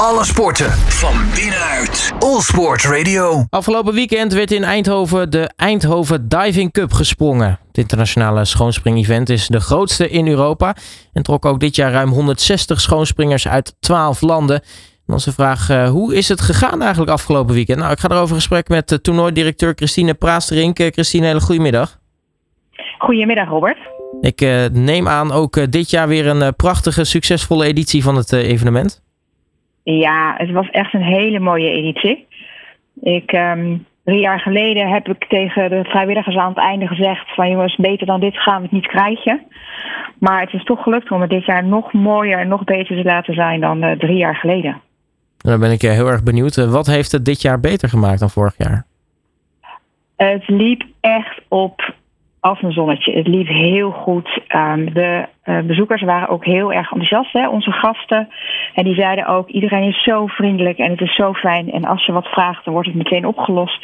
Alle sporten van binnenuit. All Sport Radio. Afgelopen weekend werd in Eindhoven de Eindhoven Diving Cup gesprongen. Het internationale schoonspring-event is de grootste in Europa en trok ook dit jaar ruim 160 schoonspringers uit 12 landen. En onze vraag, uh, hoe is het gegaan eigenlijk afgelopen weekend? Nou, ik ga erover in gesprek met de toernooidirecteur Christine Praasterink. Uh, Christine, hele goedemiddag. Goedemiddag, Robert. Ik uh, neem aan ook dit jaar weer een prachtige, succesvolle editie van het evenement. Ja, het was echt een hele mooie editie. Ik, um, drie jaar geleden heb ik tegen de vrijwilligers aan het einde gezegd: van jongens, beter dan dit gaan we het niet krijgen. Maar het is toch gelukt om het dit jaar nog mooier en nog beter te laten zijn dan uh, drie jaar geleden. Dan ben ik heel erg benieuwd. Wat heeft het dit jaar beter gemaakt dan vorig jaar? Het liep echt op als een zonnetje. Het liep heel goed. Um, de bezoekers waren ook heel erg enthousiast, hè, onze gasten. En die zeiden ook, iedereen is zo vriendelijk en het is zo fijn. En als je wat vraagt, dan wordt het meteen opgelost.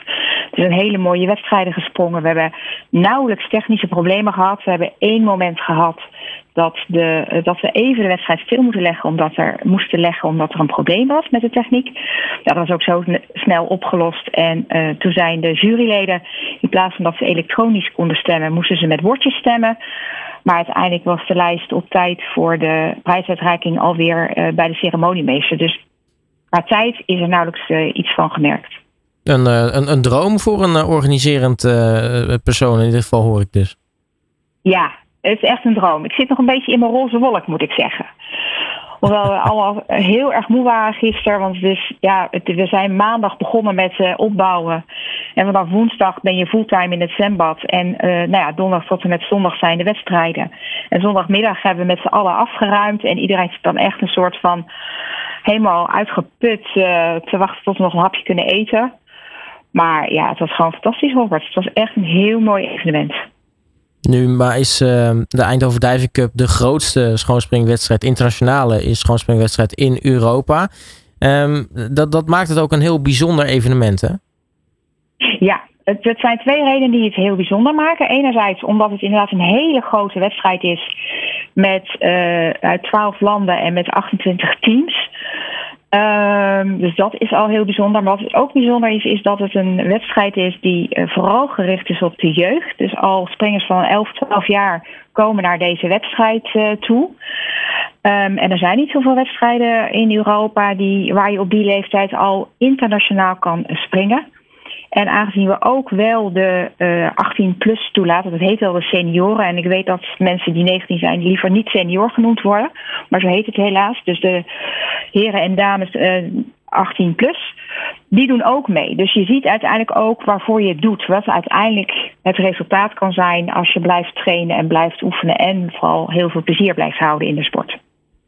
Het is een hele mooie wedstrijden gesprongen. We hebben nauwelijks technische problemen gehad. We hebben één moment gehad dat, de, dat we even de wedstrijd stil moeten leggen, omdat er moesten leggen omdat er een probleem was met de techniek. Dat was ook zo snel opgelost. En uh, toen zijn de juryleden, in plaats van dat ze elektronisch konden stemmen, moesten ze met woordjes stemmen. Maar uiteindelijk was de lijst op tijd voor de prijsuitreiking alweer uh, bij de ceremoniemeester. Dus qua tijd is er nauwelijks uh, iets van gemerkt. Een, een, een droom voor een organiserend persoon, in dit geval hoor ik dus. Ja, het is echt een droom. Ik zit nog een beetje in mijn roze wolk, moet ik zeggen. Hoewel we allemaal heel erg moe waren gisteren. Want dus, ja, we zijn maandag begonnen met uh, opbouwen. En vanaf woensdag ben je fulltime in het zwembad. En uh, nou ja, donderdag tot en met zondag zijn de wedstrijden. En zondagmiddag hebben we met z'n allen afgeruimd. En iedereen zit dan echt een soort van helemaal uitgeput uh, te wachten tot we nog een hapje kunnen eten. Maar ja, het was gewoon fantastisch, Robert. Het was echt een heel mooi evenement. Nu maar is uh, de Eindhoven Diving Cup de grootste schoonspringwedstrijd, internationale is schoonspringwedstrijd in Europa. Um, dat, dat maakt het ook een heel bijzonder evenement, hè? Ja, het, zijn twee redenen die het heel bijzonder maken. Enerzijds omdat het inderdaad een hele grote wedstrijd is met uh, uit 12 landen en met 28 teams. Um, dus dat is al heel bijzonder. Maar wat ook bijzonder is, is dat het een wedstrijd is die uh, vooral gericht is op de jeugd. Dus al springers van 11, 12 jaar komen naar deze wedstrijd uh, toe. Um, en er zijn niet zoveel wedstrijden in Europa die, waar je op die leeftijd al internationaal kan springen. En aangezien we ook wel de uh, 18 plus toelaten, dat heet wel de senioren. En ik weet dat mensen die 19 zijn liever niet senior genoemd worden. Maar zo heet het helaas. Dus de heren en dames uh, 18 plus, die doen ook mee. Dus je ziet uiteindelijk ook waarvoor je het doet. Wat uiteindelijk het resultaat kan zijn als je blijft trainen en blijft oefenen. En vooral heel veel plezier blijft houden in de sport.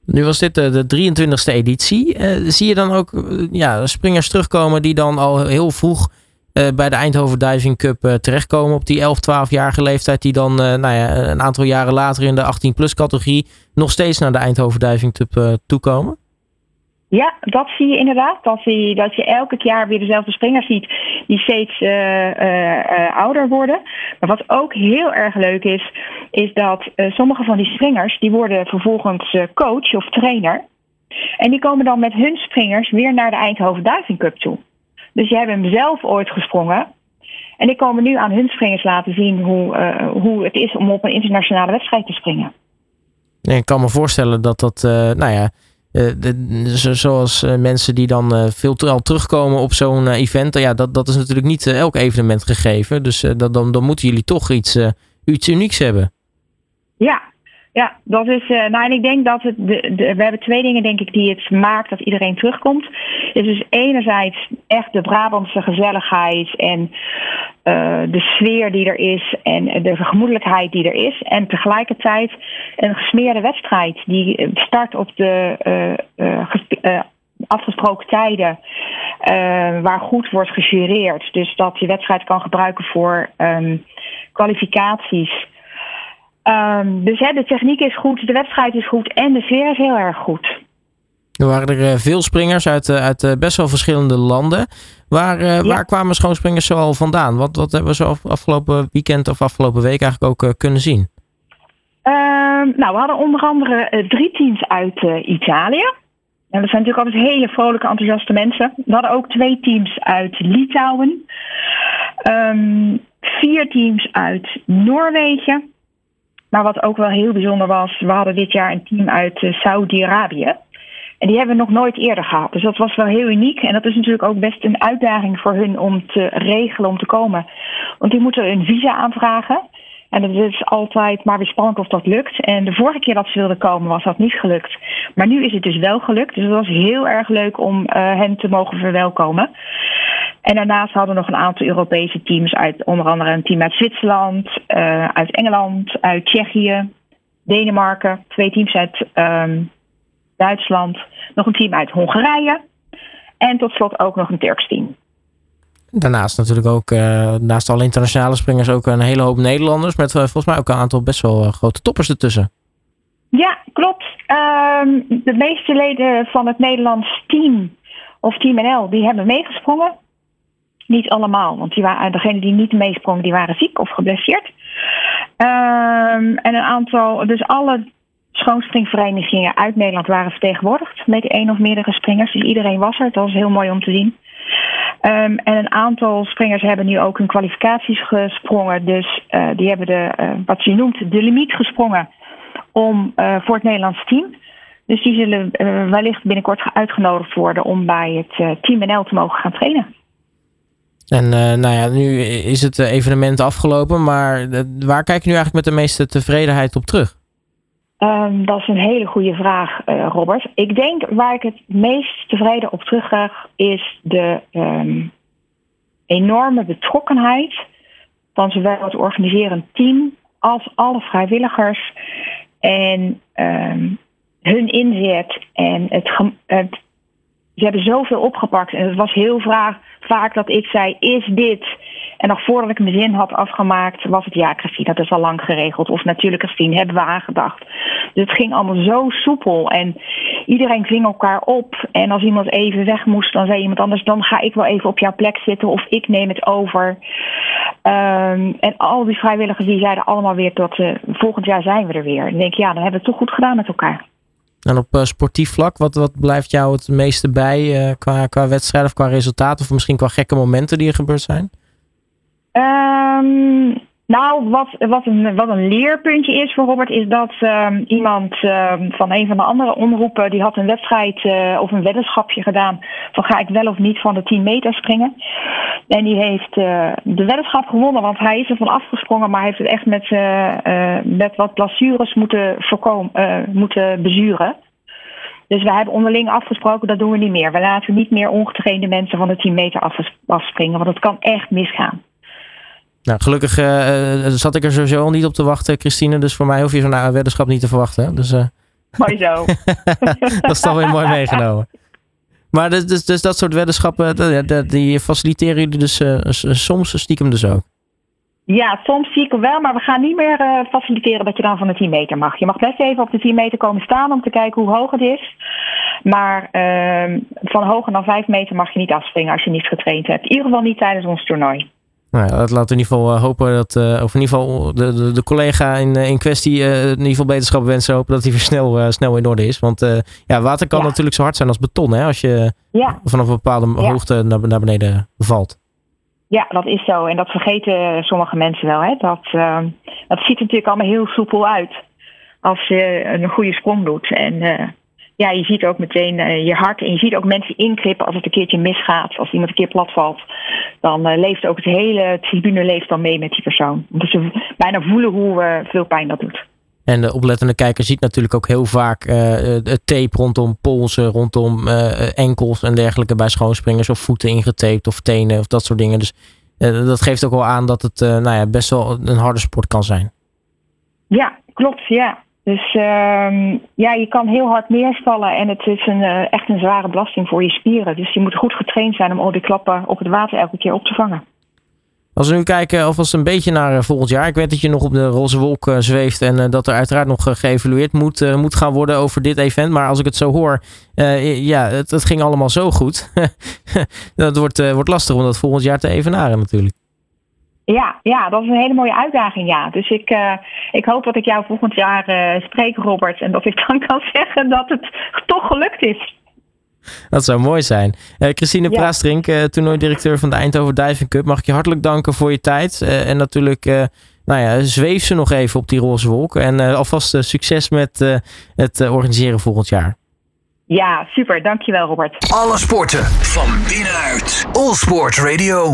Nu was dit de, de 23e editie. Zie je dan ook ja, springers terugkomen die dan al heel vroeg uh, bij de Eindhoven Diving Cup uh, terechtkomen op die 11, 12-jarige leeftijd, die dan uh, nou ja, een aantal jaren later in de 18-plus categorie nog steeds naar de Eindhoven Diving Cup toekomen? Ja, dat zie je inderdaad. Dat, zie, dat je elke jaar weer dezelfde springers ziet die steeds ouder worden. Maar wat ook heel erg leuk is, is dat sommige van die springers, die worden vervolgens coach of trainer. En die komen dan met hun springers weer naar de Eindhoven Diving Cup toe. Dus hebben hem zelf ooit gesprongen. En die komen nu aan hun springers laten zien hoe, uh, hoe het is om op een internationale wedstrijd te springen. Nee, ik kan me voorstellen dat dat, uh, nou ja, uh, de, zoals mensen die dan veel te, al terugkomen op zo'n event, ja, dat, dat is natuurlijk niet elk evenement gegeven. Dus dat, dan, dan moeten jullie toch iets, iets unieks hebben. Ja, ja, dat is. Uh, nou, en ik denk dat het. De, we hebben twee dingen, denk ik, die het maakt dat iedereen terugkomt. Is dus enerzijds echt de Brabantse gezelligheid en uh, de sfeer die er is en de gemoedelijkheid die er is. En tegelijkertijd een gesmeerde wedstrijd die start op de uh, afgesproken tijden waar goed wordt gejureerd. Dus dat je wedstrijd kan gebruiken voor um, kwalificaties. Um, dus hè, de techniek is goed, de wedstrijd is goed en de sfeer is heel erg goed. Er waren er veel springers uit, uit best wel verschillende landen. Waar, ja. waar kwamen schoonspringers zoal vandaan? Wat, wat hebben we zo afgelopen weekend of afgelopen week eigenlijk ook kunnen zien? Uh, nou, we hadden onder andere drie teams uit Italië. En dat zijn natuurlijk altijd hele vrolijke, enthousiaste mensen. We hadden ook twee teams uit Litouwen. Um, vier teams uit Noorwegen. Maar wat ook wel heel bijzonder was, we hadden dit jaar een team uit uh, Saudi-Arabië. En die hebben we nog nooit eerder gehad. Dus dat was wel heel uniek. En dat is natuurlijk ook best een uitdaging voor hun om te regelen, om te komen. Want die moeten een visa aanvragen. En het is altijd maar weer spannend of dat lukt. En de vorige keer dat ze wilden komen was dat niet gelukt. Maar nu is het dus wel gelukt. Dus het was heel erg leuk om uh, hen te mogen verwelkomen. En daarnaast hadden we nog een aantal Europese teams uit, onder andere een team uit Zwitserland, uh, uit Engeland, uit Tsjechië, Denemarken, twee teams uit um, Duitsland, nog een team uit Hongarije en tot slot ook nog een Turks team. Daarnaast natuurlijk ook, uh, naast alle internationale springers, ook een hele hoop Nederlanders. Met uh, volgens mij ook een aantal best wel grote toppers ertussen. Ja, klopt. Um, de meeste leden van het Nederlands team, of Team NL, die hebben meegesprongen. Niet allemaal, want die waren, degenen die niet meesprongen, die waren ziek of geblesseerd. Um, en een aantal, dus alle schoonspringverenigingen uit Nederland waren vertegenwoordigd met één of meerdere springers. Dus iedereen was er. Dat was heel mooi om te zien. Um, en een aantal springers hebben nu ook hun kwalificaties gesprongen. Dus uh, die hebben de, uh, wat je noemt, de limiet gesprongen om, uh, voor het Nederlands team. Dus die zullen wellicht binnenkort uitgenodigd worden om bij het Team NL te mogen gaan trainen. En nou ja, nu is het evenement afgelopen, maar waar kijk je nu eigenlijk met de meeste tevredenheid op terug? Um, dat is een hele goede vraag, Robert. Ik denk waar ik het meest tevreden op terugga is de um, enorme betrokkenheid van zowel het organiserend team als alle vrijwilligers en um, hun inzet en het, het, ze hebben zoveel opgepakt en het was heel vaak, vaak dat ik zei: is dit en nog voordat ik mijn zin had afgemaakt, was het ja, Christine, dat is al lang geregeld. Of natuurlijk, Christine, hebben we aangedacht. Dus het ging allemaal zo soepel. En iedereen ving elkaar op. En als iemand even weg moest, dan zei iemand anders: dan ga ik wel even op jouw plek zitten. Of ik neem het over. Um, en al die vrijwilligers die zeiden allemaal weer dat uh, volgend jaar zijn we er weer. En dan denk ik, ja, dan hebben we het toch goed gedaan met elkaar. En op uh, sportief vlak, wat, wat blijft jou het meeste bij uh, qua, qua wedstrijden of qua resultaten? Of misschien qua gekke momenten die er gebeurd zijn? Um, nou, wat, wat, een, wat een leerpuntje is voor Robert, is dat um, iemand um, van een van de andere omroepen, die had een wedstrijd uh, of een weddenschapje gedaan van ga ik wel of niet van de 10 meter springen. En die heeft uh, de weddenschap gewonnen, want hij is er van afgesprongen, maar heeft het echt met, uh, met wat blessures moeten, voorkomen, moeten bezuren. Dus we hebben onderling afgesproken, dat doen we niet meer. We laten niet meer ongetrainde mensen van de 10 meter afspringen, want het kan echt misgaan. Nou, gelukkig uh, zat ik er sowieso al niet op te wachten, Christine. Dus voor mij hoef je zo'n weddenschap niet te verwachten. Dus, uh... Mooi zo. dat is toch weer mooi meegenomen. Maar dus, dus, dus dat soort weddenschappen, die, die faciliteren jullie dus uh, soms stiekem dus ook? Ja, soms stiekem wel, maar we gaan niet meer uh, faciliteren dat je dan van de 10 meter mag. Je mag best even op de 10 meter komen staan om te kijken hoe hoog het is. Maar uh, van hoger dan 5 meter mag je niet afspringen als je niet getraind hebt. In ieder geval niet tijdens ons toernooi. Nou ja, dat laat in ieder geval hopen dat, uh, of in ieder geval de, de, de collega in, in kwestie uh, in ieder geval beterschap wensen hopen dat hij weer snel, uh, snel in orde is. Want ja, water kan ja. natuurlijk zo hard zijn als beton hè, als je ja. vanaf een bepaalde hoogte naar, naar beneden valt. Ja, dat is zo. En dat vergeten sommige mensen wel. Hè? Dat, dat ziet er natuurlijk allemaal heel soepel uit als je een goede sprong doet. En ja, je ziet ook meteen je hart en je ziet ook mensen inkrippen als het een keertje misgaat. Als iemand een keer plat valt, dan uh, leeft ook het hele tribune leeft dan mee met die persoon. Dus ze bijna voelen hoe uh, veel pijn dat doet. En de oplettende kijker ziet natuurlijk ook heel vaak het tape rondom polsen, rondom enkels en dergelijke bij schoonspringers. Of voeten ingetaped of tenen of dat soort dingen. Dus dat geeft ook wel aan dat het nou ja, best wel een harde sport kan zijn. Ja, klopt. Ja, dus um, ja, je kan heel hard neervallen en het is een, uh, echt een zware belasting voor je spieren. Dus je moet goed getraind zijn om al die klappen op het water elke keer op te vangen. Als we nu kijken alvast een beetje naar uh, volgend jaar. Ik weet dat je nog op de roze wolk zweeft en dat er uiteraard nog geëvalueerd moet, moet gaan worden over dit event. Maar als ik het zo hoor, ja, het, het, ging allemaal zo goed. dat wordt, wordt lastig om dat volgend jaar te evenaren natuurlijk. Ja, ja, dat is een hele mooie uitdaging, ja. Dus ik, uh, ik hoop dat ik jou volgend jaar uh, spreek, Robert. En dat ik dan kan zeggen dat het toch gelukt is. Dat zou mooi zijn. Uh, Christine Ja. Praastrink, uh, toernooidirecteur van de Eindhoven Diving Cup. Mag ik je hartelijk danken voor je tijd. Uh, en natuurlijk, uh, nou ja, zweef ze nog even op die roze wolk. En uh, alvast succes met uh, het organiseren volgend jaar. Ja, super. Dankjewel, Robert. Alle sporten van binnenuit. All Sport Radio.